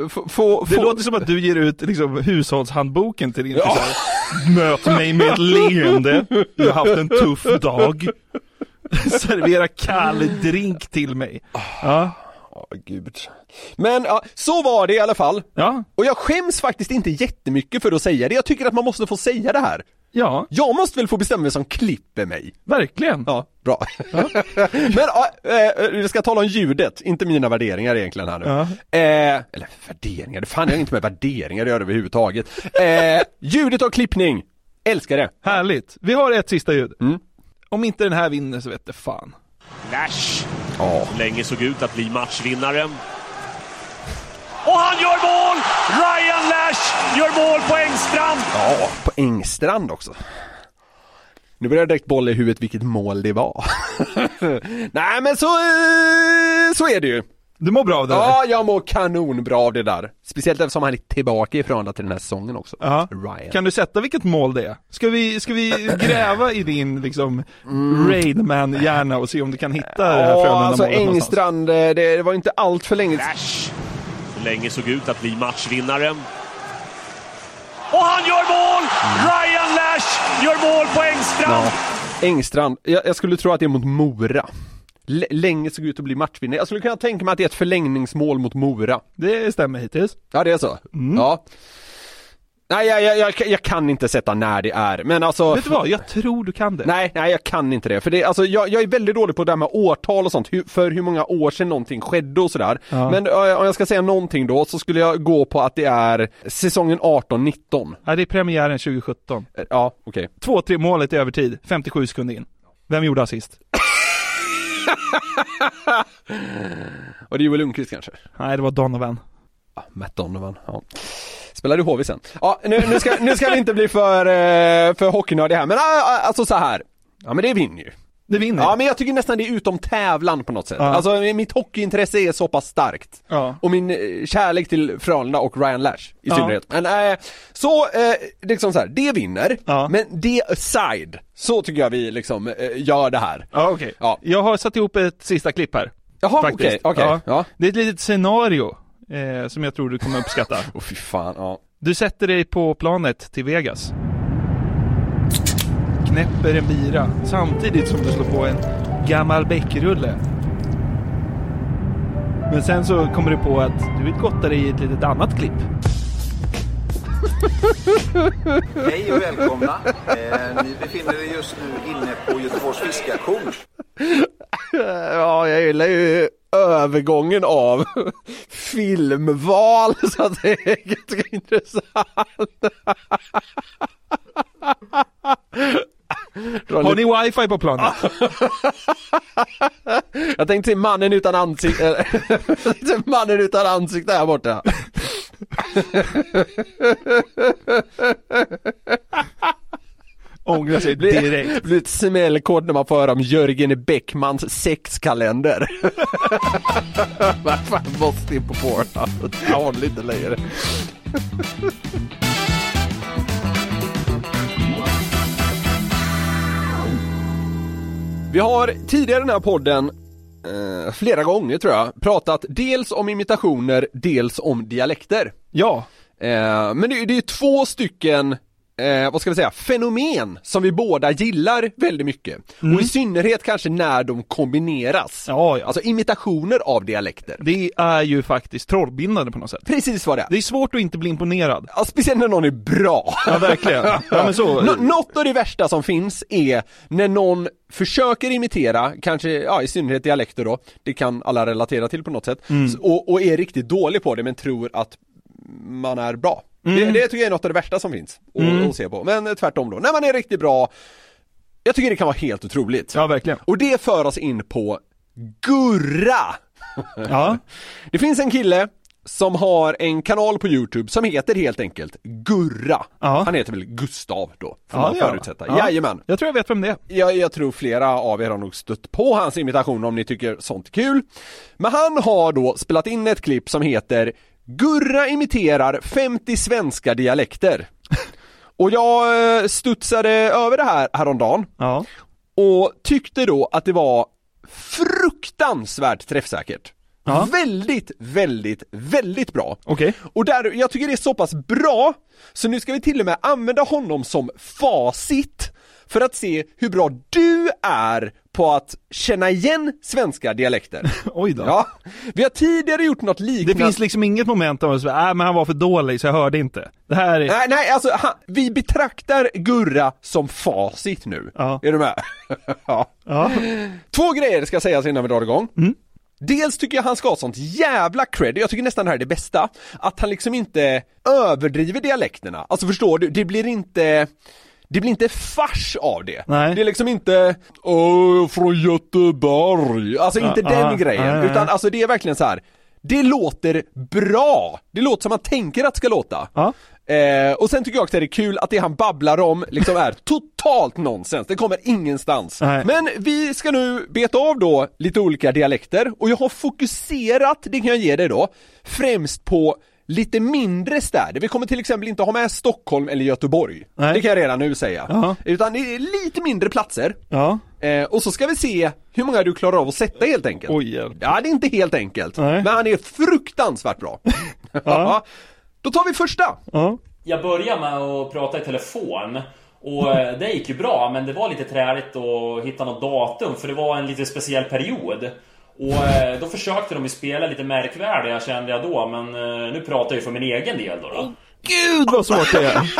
få, få, Det få- låter som att du ger ut liksom hushållshandboken till din frisör. Möt mig med ett leende. Jag har haft en tuff dag. Servera kall drink till mig. Ja. Åh, gud. Men ja, så var det i alla fall. Ja. Och jag skäms faktiskt inte jättemycket för att säga det. Jag tycker att man måste få säga det här. Ja, Jag måste väl få bestämma vem som klipper mig? verkligen. Ja, bra. Men ja, eh, vi ska tala om ljudet, inte mina värderingar egentligen här nu. Ja. Eh, eller värderingar, det fan jag inte med värderingar att göra överhuvudtaget. Eh, ljudet av klippning, älskar det. Härligt. Vi har ett sista ljud. Mm. Om inte den här vinner så vet det fan. Lash Ja. länge såg ut att bli matchvinnaren. Och han gör mål! Ryan Lash gör mål på Engstrand! Ja, på Engstrand också. Nu börjar jag direkt bolla i huvudet vilket mål det var. Nej men så, eh, så är det ju. Du mår bra av det där? Ja, jag mår kanonbra av det där. Speciellt eftersom han är tillbaka i förhållande till den här säsongen också. Ja. Ryan. Kan du sätta vilket mål det är? Ska vi, ska vi gräva i din liksom Raidman-hjärna och se om du kan hitta det här Ja, Frölunda-målet alltså? Engstrand, eh, det, det var inte allt för länge Lash länge såg ut att bli matchvinnaren. Och han gör mål! Ryan Lash gör mål på Engstrand! Ja. Engstrand, jag, jag skulle tro att det är mot Mora. L- länge såg ut att bli matchvinnare. Jag skulle kunna tänka mig att det är ett förlängningsmål mot Mora. Det stämmer hittills. Ja, det är så? Mm. Ja. Nej, jag, jag, jag, jag kan inte sätta när det är, men alltså... Vet du vad? Jag tror du kan det. Nej, nej jag kan inte det. För det, alltså, jag, jag är väldigt dålig på det här med årtal och sånt, hur, för hur många år sedan någonting skedde och sådär. Ja. Men om jag ska säga någonting då, så skulle jag gå på att det är säsongen 18-19. Ja, det är premiären 2017. Eh, Ja, okej. 2-3 målet i övertid, 57 sekunder in. Vem gjorde assist? Och det är Joel Lundqvist kanske? Nej, det var Donovan. Ja, Matt Donovan, ja. Spelade i HV sen. Ja, nu, nu, ska, nu ska vi inte bli för, eh, för hockeynördiga här, men ah, alltså så här. Ja men det vinner ju. Det vinner. Ja men jag tycker nästan det är utom tävlan på något sätt. Ja. Alltså mitt hockeyintresse är så pass starkt. Ja. Och min eh, kärlek till Frölunda och Ryan Lash i Ja. synnerhet. Men eh, så, eh, liksom så här, det vinner. Ja. Men det aside, så tycker jag vi liksom eh, gör det här. Ja, okej. Ja. Jag har satt ihop ett sista klipp här. Jaha, okej, okej. Ja. Ja. Det är ett litet scenario eh, som jag tror du kommer uppskatta. Åh fy fan, ja. Du sätter dig på planet till Vegas. Knäpper en bira samtidigt som du slår på en gammal bäckrulle. Men sen så kommer du på att du vill gotta dig i ett litet annat klipp. Hej och välkomna. Eh, ni befinner er just nu inne på Göteborgs fiskaktion. Ja, jag gillar ju övergången av filmval så att det är ganska intressant. Har ni wifi på planet? Jag tänkte se mannen utan ansikte, mannen utan ansikte här borta. Ångrar sig direkt. blir ett smällkort när man får höra om Jörgen Bäckmans sexkalender. Vad fan måste in på Pornhub? Jag håller inte längre. Vi har tidigare i den här podden eh, flera gånger tror jag pratat dels om imitationer, dels om dialekter. Ja, Eh, men det, det är två stycken, eh, vad ska vi säga, fenomen som vi båda gillar väldigt mycket. Och i synnerhet kanske när de kombineras. Mm. Ja, ja. Alltså imitationer av dialekter. det är ju faktiskt trollbindande på något sätt. Precis vad det är. Det är svårt att inte bli imponerad. Ja, speciellt när någon är bra. Ja, verkligen. Ja, men så. Nå- något av det värsta som finns är när någon försöker imitera, kanske, ja i synnerhet dialekter då, det kan alla relatera till på något sätt, Mm. Och, och är riktigt dålig på det men tror att man är bra. Mm. Det, det tycker jag är något av det värsta som finns att, att se på, men eh, tvärtom då, när man är riktigt bra, jag tycker det kan vara helt otroligt. Ja, verkligen. Och det för oss in på Gurra! Ja, Det finns en kille som har en kanal på Youtube som heter helt enkelt Gurra. Ja. Han heter väl Gustav då, får Ja, man förutsätta. Ja. Jajamän. jag tror jag vet vem det är. Jag, jag tror flera av er har nog stött på hans imitation om ni tycker sånt är kul. Men han har då spelat in ett klipp som heter Gurra imiterar 50 svenska dialekter. Och jag eh, studsade över det här häromdagen Ja. och tyckte då att det var fruktansvärt träffsäkert. Ja. Väldigt, väldigt, väldigt bra. Okej. Och där, jag tycker det är så pass bra, så nu ska vi till och med använda honom som facit för att se hur bra du är på att känna igen svenska dialekter. Oj då. Ja, vi har tidigare gjort något Det liknande. finns liksom inget moment av att äh, men han var för dålig så jag hörde inte. Det här är... Nej, nej, alltså han, vi betraktar Gurra som facit nu. Ja. Är du med? ja. Ja. Två grejer ska sägas innan vi drar igång. Mm. Dels tycker jag han ska ha sånt jävla cred, jag tycker nästan det här är det bästa, att han liksom inte överdriver dialekterna. Alltså förstår du, det blir inte det blir inte fars av det. Nej. Det är liksom inte Åh, från Göteborg, alltså inte Ja, den ja, grejen, ja, utan alltså det är verkligen så här. Det låter bra! Det låter som man tänker att det ska låta. Eh, och sen tycker jag också att det är kul att det han babblar om liksom är totalt nonsens, det kommer ingenstans. Nej. Men vi ska nu beta av då lite olika dialekter och jag har fokuserat, det kan jag ge dig då, främst på lite mindre städer. Vi kommer till exempel inte ha med Stockholm eller Göteborg. Nej. Det kan jag redan nu säga. Ja. Utan det är lite mindre platser. Ja. Eh, och så ska vi se hur många du klarar av att sätta helt enkelt. Oj, hjälp. Ja, det är inte helt enkelt. Nej. Men han är fruktansvärt bra. ja. Då tar vi första. Ja. Jag började med att prata i telefon och eh, det gick ju bra men det var lite träligt att hitta något datum för det var en lite speciell period. Och eh, då försökte de ju spela lite märkvärdiga kände jag då men eh, nu pratar jag ju för min egen del då. då. Gud vad svårt det är!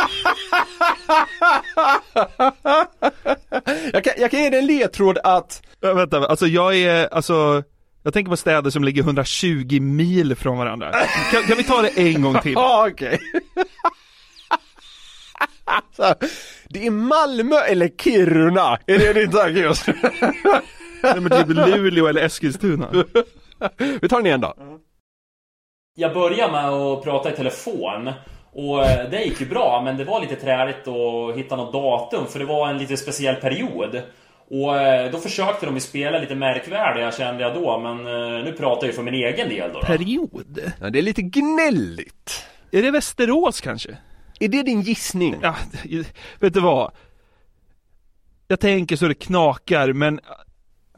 Jag kan, jag kan ge dig en ledtråd att Ja, vänta, alltså jag är, alltså jag tänker på städer som ligger 120 mil från varandra. Kan, kan vi ta det en gång till? Ja, okej. Så här, Det är Malmö eller Kiruna, är det din tanke just nu? Nej, men typ Luleå eller Eskilstuna. Vi tar den igen då. Jag började med att prata i telefon och eh, det gick ju bra men det var lite träligt att hitta något datum för det var en lite speciell period. Och eh, då försökte de ju spela lite märkvärdiga kände jag då men eh, nu pratar jag ju för min egen del då. då. Period? Ja, det är lite gnälligt. Är det Västerås kanske? Är det din gissning? Ja, vet du vad? Jag tänker så det knakar men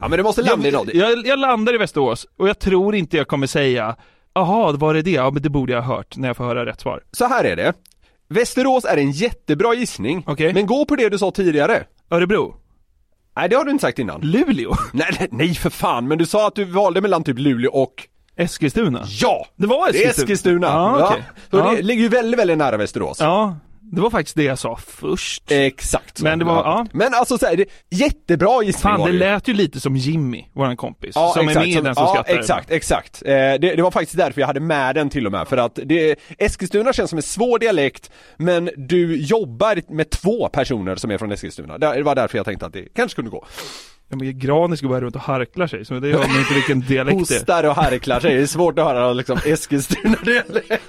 Ja, men du måste landa i jag, något. jag, jag landar i Västerås och jag tror inte jag kommer säga Jaha, var det det? Ja men det borde jag ha hört när jag får höra rätt svar. Så här är det. Västerås är en jättebra gissning, Okej. men gå på det du sa tidigare. Örebro? Nej, det har du inte sagt innan. Luleå? Nej, nej, för fan, men du sa att du valde mellan typ Luleå och Eskilstuna? Ja! Det var Det är Eskilstuna? Eskilstuna! Ja. Så Ja. det ligger ju väldigt, väldigt nära Västerås. Ja, det var faktiskt det jag sa först. Exakt. Men det var- ja. Men alltså så här, det, jättebra gissning Fan, det lät ju lite som Jimmy, våran kompis, Ja, som exakt, är med som- Den som ja, skrattar. exakt, exakt. Eh, det, det var faktiskt därför jag hade med den till och med, för att det, Eskilstuna känns som en svår dialekt, men du jobbar med två personer som är från Eskilstuna. Det var därför jag tänkte att det kanske kunde gå. Ja, men Granis går bara runt och harklar sig, så det hör man inte vilken dialekt det är. Hostar och harklar sig, det är svårt att höra liksom Eskilstuna-dialekt.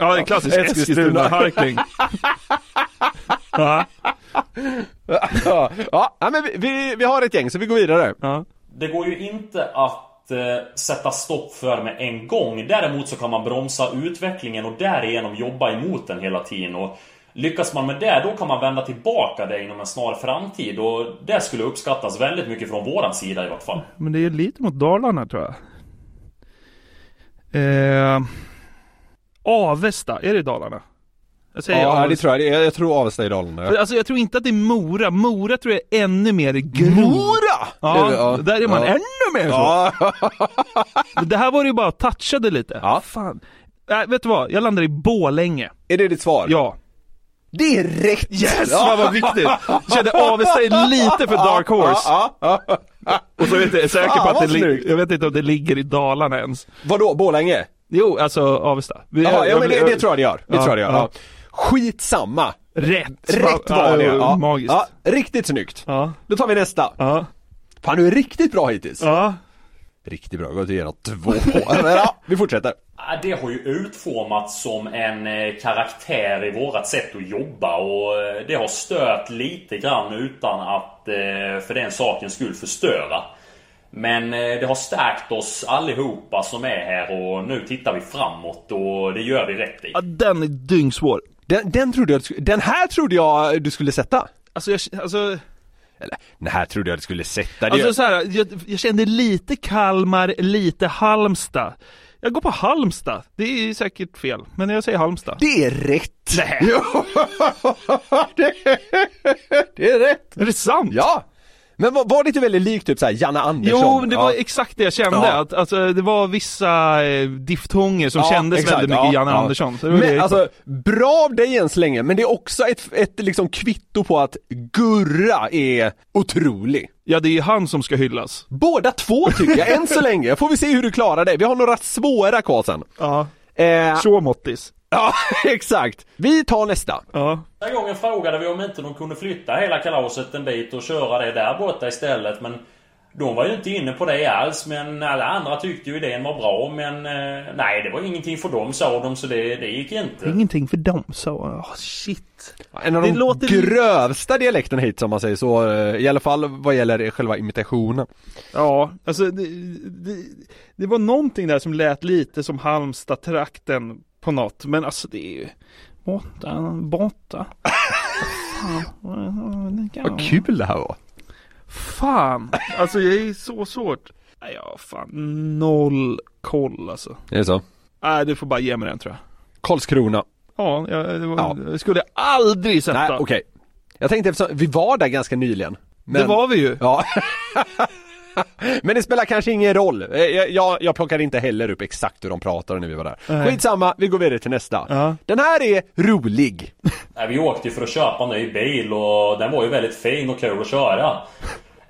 Ja, det är Eskilstuna. Eskilstuna-harkling. ja, ja, ja, men vi, vi, vi har ett gäng så vi går vidare. ja. Det går ju inte att eh, sätta stopp för med en gång. Däremot så kan man bromsa utvecklingen och därigenom jobba emot den hela tiden. Och lyckas man med det, då kan man vända tillbaka det inom en snar framtid. Och det skulle uppskattas väldigt mycket från våran sida i vart fall. Men det är lite mot Dalarna tror jag. Eh, Avesta, är det Dalarna? Jag säger Ja, det Avesta. tror jag. Jag, jag tror Avesta i Dalarna. För, Alltså jag tror inte att det är Mora, Mora tror jag är ännu mer grov. Mora! Ja, där är man ja. ännu mer så. Ja, Det här var ju bara touchade lite. Ja. Fan. Nej, vet du vad? Jag landar i Bålänge. är det ditt svar? Ja. Det är rätt! Yes, vad var viktigt! Kände Avesta är lite för dark horse. Ja, ja, ja. Och så vet jag, jag säker på att vad det li- snyggt. Jag vet inte om det ligger i Dalarna ens. Vadå, Borlänge? Jo, alltså Avesta. Vi- ja jag- men det, jag- det tror jag det gör. Det Ja, tror jag det gör. ja. Ja. Skitsamma! Rätt! Rätt var det. Ja. Magiskt. Ja, riktigt snyggt. Ja. Då tar vi nästa. Ja. Fan du är riktigt bra hittills. Ja. Riktigt bra, gått igenom två. Men ja, vi fortsätter. Det har ju utformats som en eh, karaktär i vårat sätt att jobba och eh, det har stört lite grann utan att eh, för den sakens skull förstöra. Men det har stärkt oss allihopa som är här och nu tittar vi framåt och det gör vi rätt i. ja, den är dyngsvår. Den, den trodde jag, den här trodde jag du skulle sätta. Alltså jag, alltså, Eller, den här trodde jag du skulle sätta. Det, alltså så här, jag, jag kände lite Kalmar, lite Halmstad. Jag går på Halmstad. Det är säkert fel, men jag säger Halmstad. det är rätt! Nej. Det, det är rätt! Är det sant? Ja! Men var, var det inte väldigt likt typ såhär Janne Andersson? Jo, det var Ja. exakt det jag kände. Ja. Att, alltså, det var vissa eh, diftonger som Ja, kändes exakt, väldigt mycket ja, Janne ja. Andersson. Det det Men jag alltså, bra av dig än så länge, men det är också ett, ett liksom kvitto på att Gurra är otrolig. Ja, det är han som ska hyllas. Båda två tycker jag, än så länge. Får vi se hur du klarar det. Vi har några svåra kvar sen. Ja. Eh, Så måttis. Ja, exakt. Vi tar nästa. Ja. Den gången frågade vi om inte de kunde flytta hela kalaset en bit och köra det där borta istället men de var ju inte inne på det alls men alla andra tyckte ju idén var bra men eh, nej det var ingenting för dem sa de så det, det gick inte. Ingenting för dem, så oh, shit. En av Det de låter- grövsta dialekterna hit som man säger så, eh, i alla fall vad gäller själva imitationen. Ja, alltså det, det, det var någonting där som lät lite som Halmstad-trakten på något, men alltså det är ju borta, borta. Fan, Vad kul det här var. Fan, alltså jag är så svårt. Nej, jag har fan noll koll alltså. Är det så? Nej, du får bara ge mig den tror jag. Karlskrona. Ja, jag, det var, Ja. jag skulle aldrig sätta. Nej, okej. Jag tänkte eftersom, vi var där ganska nyligen. Men, Det var vi ju. Ja. Men det spelar kanske ingen roll. Eh, Jag, jag, jag plockade inte heller upp exakt hur de pratade när vi var där. Nej. Skitsamma, vi går vidare till nästa. Ja. Den här är rolig. Nej, vi åkte ju för att köpa en ny bil och den var ju väldigt fin och kul att köra.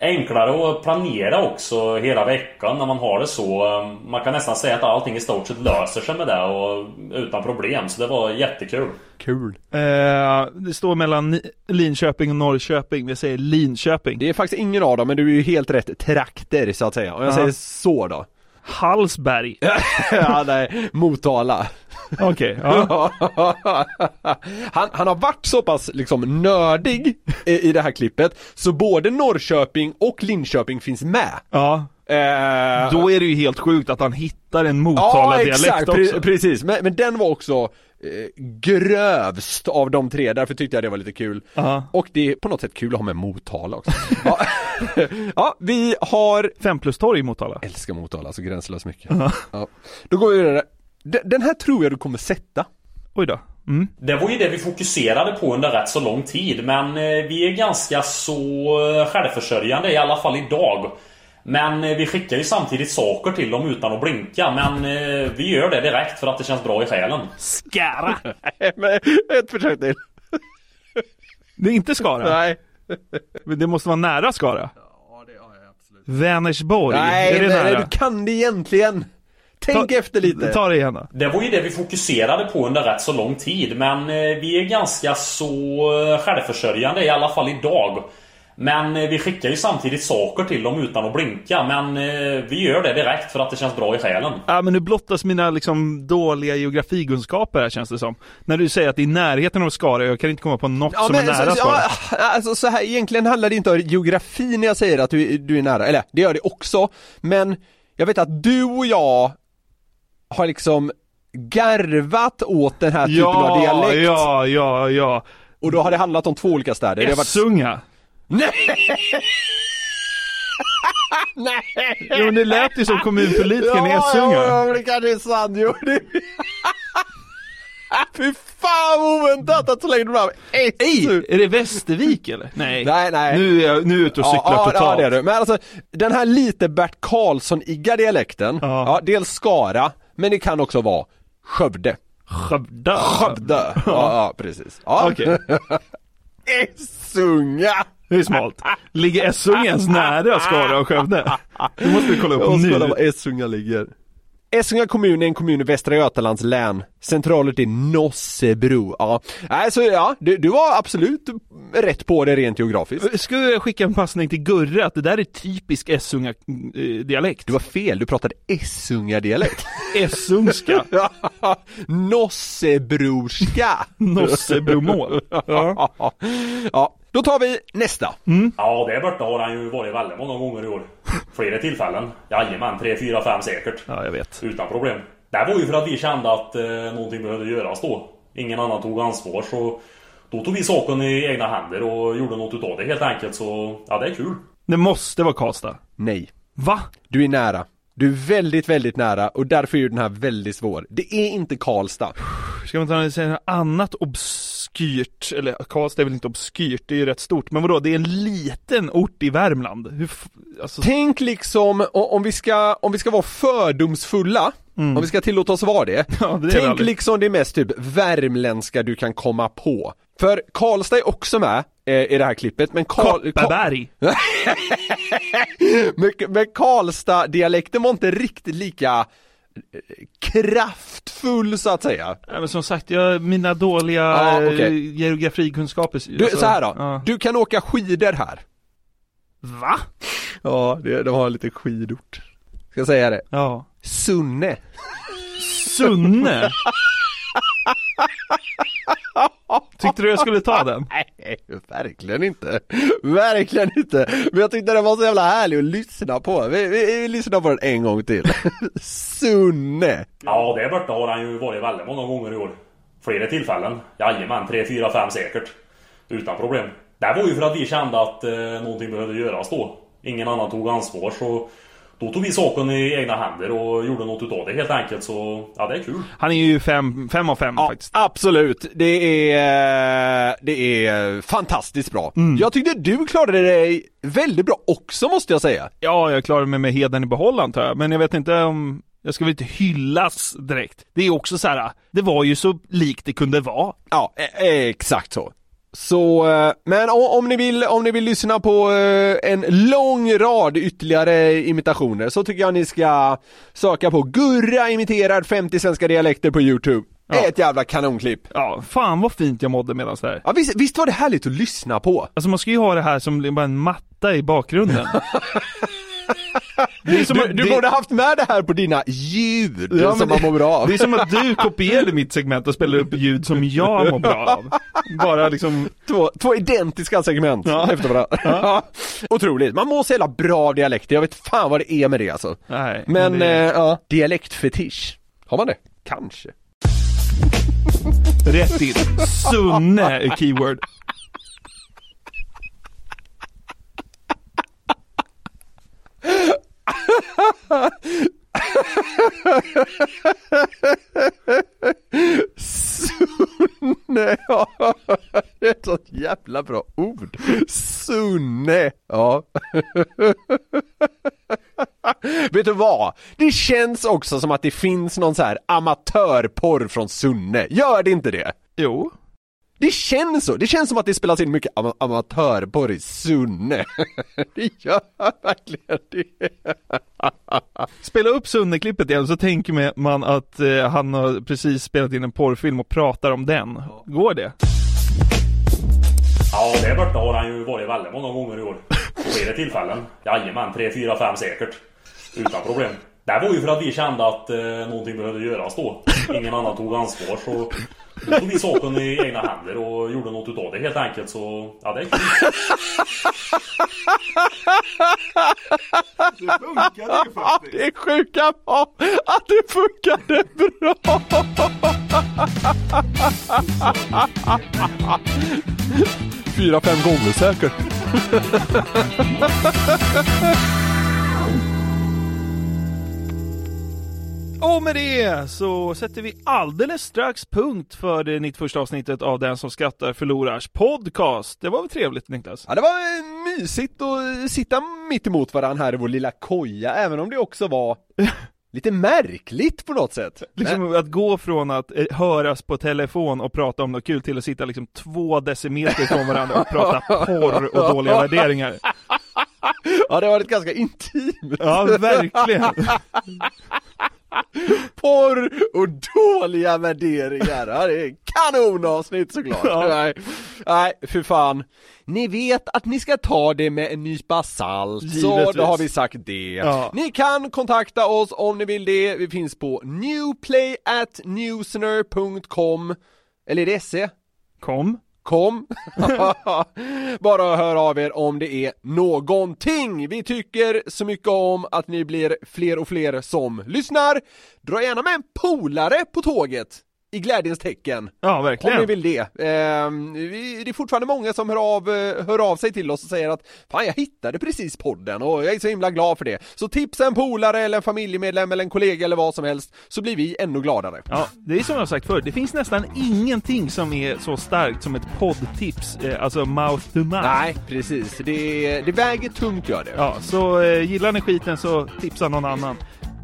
Enklare att planera också hela veckan när man har det så. Man kan nästan säga att allting i stort sett löser sig med det och utan problem. Så det var jättekul. Kul. Eh, det står mellan Linköping och Norrköping. Vi säger Linköping. Det är faktiskt ingen av dem, men du är ju helt rätt trakter så att säga. Och jag Ja. säger så då. Hallsberg. ja, nej, Motala. Okej, ja. han, han har varit så pass liksom nördig i, i det här klippet, så både Norrköping och Linköping finns med. ja. Eh, Då är det ju helt sjukt att han hittar en Ja Motala-dialekt exakt, också. pre- precis. Men, men den var också eh, grövst av de tre, därför tyckte jag det var lite kul. Ja. Och det är på något sätt kul att ha med Motala också. ja. ja, vi har Fem plus torg i Motala. Älskar Motala, alltså gränslöst mycket. Ja. Då går vi vidare. Den, den här tror jag du kommer sätta. Oj då. Mm. Det var ju det vi fokuserade på under rätt så lång tid. Men eh, vi är ganska så eh, självförsörjande, i alla fall idag. Men eh, vi skickar ju samtidigt saker till dem utan att blinka. Men vi gör det direkt för att det känns bra i själen. Skara. Ett försök till. Det är inte Skara. Nej. Men det måste vara nära Skara. Ja, det har jag absolut. Vänersborg. Nej, är det nej, nära? du kan det egentligen. Tänk Ta- efter lite. Ta det igen då. Det var ju det vi fokuserade på under rätt så lång tid. Men eh, vi är ganska så eh, självförsörjande, i alla fall idag. Men eh, vi skickar ju samtidigt saker till dem utan att blinka. Men vi gör det direkt för att det känns bra i själen. Ja men nu blottas mina liksom dåliga geografikunskaper här känns det som. När du säger att det är i närheten av Skara, jag kan inte komma på något som är nära så, Skara. ja, alltså så här, egentligen handlar det inte om geografi när jag säger att du, du är nära, eller det gör det också, men jag vet att du och jag har liksom garvat åt den här typen av dialekt ja, ja, ja. och då har det handlat om två olika städer. Det har varit... Essunga. Nej! Nej! Jo det lät ju som kommunpolitikern i Essunga. Ja, ja, det kanske är sant, jo. Det... Fy fan oväntat att slänga fram ett Ej, är det Västervik eller? Nej. Nej, nej. Nu är jag nu är jag ute och cyklar ja, totalt. Ja, det är du. Men alltså, den här lite Bert Karlsson-iga dialekten, Ja. ja. dels Skara, men det kan också vara Skövde. Skövde. Skövde. Ja, ja precis. Ja. Okej. Essunga! Är smalt. Ligger Essunga ens nära Skara och Skövde? Det måste vi kolla upp nu. Essunga ligger. Essunga kommun är en kommun i Västra Götalands län. Centralort är Nossebro. Ja, alltså ja, du, du var absolut rätt på det rent geografiskt. Skulle jag skicka en passning till Gurre att det där är typisk Essunga-dialekt? Du var fel, du pratade Essunga-dialekt. Essungska. Nossebrorska. Nossebromål. Ja. ja, då tar vi nästa. Ja, där borta har han ju varit väldigt många gånger i år. Flera tillfällen. Jajamän, tre, fyra, fem säkert. ja, jag vet. Utan problem. Det var ju för att vi kände att eh, någonting behövde göras då. Ingen annan tog ansvar så då tog vi saken i egna händer och gjorde något utav det helt enkelt. Så ja, det är kul. Det måste vara Karlstad. Nej, Va? du är nära. Du är väldigt, väldigt nära och därför är ju den här väldigt svår. Det är inte Karlstad. Ska man säga något annat obskyrt, eller Karlstad är väl inte obskyrt, det är ju rätt stort, men vadå, det är en liten ort i Värmland. Hur, alltså, Tänk liksom, om vi ska, om vi ska vara fördomsfulla, om vi ska tillåta oss vara det. Ja, det tänk liksom det mest typ värmländska du kan komma på. För Karlstad är också med eh, i det här klippet, men Karl... Kopparberg. men, men Karlstad-dialekten var inte riktigt lika kraftfull så att säga. Ja, men som sagt, jag, mina dåliga Ja, eh, okej. geografikunskaper. Du, alltså, så här då. ja. Du kan åka skidor här. Va? Ja, det, de har lite skidort. Ska jag säga det? Ja. Sunne. Sunne? Tyckte du jag skulle ta den? Nej, verkligen inte. Verkligen inte. Men jag tyckte den var så jävla härlig att lyssna på. Vi, vi, vi lyssnar på den en gång till. Sunne. Ja, där borta har han ju varit väldigt många gånger i år. Flera tillfällen. Jajamän, tre, fyra, fem säkert. Utan problem. Det var ju för att vi kände att eh, någonting behövde göras då. Ingen annan tog ansvar så då tog vi saken i egna händer och gjorde något utav det helt enkelt. Så ja, det är kul. Han är ju fem, fem av fem Ja, faktiskt. absolut. Det är, det är fantastiskt bra. Jag tyckte du klarade dig väldigt bra också måste jag säga. Ja, jag klarar mig med heden i behåll antar jag, men jag vet inte om jag ska väl inte hyllas direkt. Det är också så här, det var ju så likt det kunde vara. Ja, e- exakt så. Så, eh, men om ni vill, om ni vill lyssna på eh, en lång rad ytterligare imitationer så tycker jag ni ska söka på Gurra imiterar 50 svenska dialekter på Youtube. Ja. Ett jävla kanonklipp. Ja, fan vad fint jag mådde medan det här. Ja, visst, visst var det härligt att lyssna på? Alltså man ska ju ha det här som bara en matta i bakgrunden. Det som Du, du det- borde haft med det här på dina ljud Ja, som men man mår bra av. Det är som att du kopierade mitt segment och spelade upp ljud som jag mår bra av. Bara liksom, Två, två identiska segment Ja. efter varandra. Ja. Otroligt, man mår så jävla bra av dialekter, jag vet fan vad det är med det alltså. nej. Men, det är eh, ja, dialektfetisch. Har man det? Kanske. rätt in. Sunne är keyword. Sunne, ja. Det är ett sånt jävla bra ord. Sunne, ja. Vet du vad? Det känns också som att det finns någon så här amatörporr från Sunne. Gör det inte det? Jo. Det känns så. Det känns som att det spelas in mycket ama- amatörporr i Sunne. det gör verkligen det. Spela upp Sunne-klippet igen så tänker man att eh, han har precis spelat in en porrfilm och pratar om den. Går det? Ja, där borta har han ju varit väldigt många gånger i år. Flera tillfällen. Jajamän, tre, fyra, fem säkert. Utan problem. Det var ju för att vi kände att eh, någonting behövde göras då. Ingen annan tog ansvar så då tog vi saken i egna händer och gjorde något utav det helt enkelt. Så ja, det är kul. Det är sjuka var att det funkade bra. Fyra, fem gånger säkert. Och med det så sätter vi alldeles strax punkt för det 91 avsnittet av Den som skrattar förlorars podcast. Det var väl trevligt Niklas? Ja, det var eh, mysigt att sitta mitt emot varandra här i vår lilla koja, även om det också var lite märkligt på något sätt. Liksom att gå från att eh, höras på telefon och prata om något kul till att sitta liksom två decimeter från varandra och prata porr och dåliga värderingar. Ja, det har varit ganska intimt. Ja, verkligen. Porr och dåliga värderingar. Ja, det är kanonavsnitt såklart. Ja. Nej, nej, för fan. Ni vet att ni ska ta det med en nypa salt, så Givetvis. då har vi sagt det. Ja. Ni kan kontakta oss om ni vill det. Vi finns på newplay at newsner.com Eller är det SE? Kom. Kom! Bara hör av er om det är någonting! Vi tycker så mycket om att ni blir fler och fler som lyssnar. Dra gärna med en polare på tåget i glädjens tecken. Ja, Om verkligen. ni vill det. Vi, det är fortfarande många som hör av, eh, hör av sig till oss och säger att Fan jag hittade precis podden och jag är så himla glad för det. Så tipsa en polare eller en familjemedlem eller en kollega eller vad som helst så blir vi ännu gladare. Ja, det är som jag sagt förr, det finns nästan ingenting som är så starkt som ett poddtips, eh, alltså mouth to mouth. Nej, precis. Det, det väger tungt gör det. Ja, så eh, gillar ni skiten så tipsa någon annan.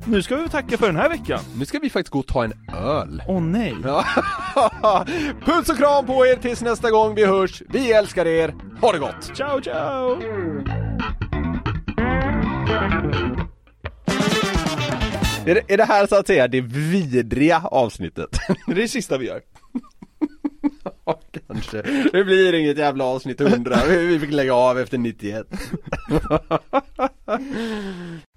Nu ska vi tacka för den här veckan. Nu ska vi faktiskt gå och ta en öl. Åh nej. Ja. Puss och kram på er tills nästa gång vi hörs. Vi älskar er. Ha det gott! Ciao, ciao! Är det, är det här så att säga det vidriga avsnittet? Det är det sista vi gör. Ja, kanske. Det blir inget jävla avsnitt 100. Vi vi fick lägga av efter 91.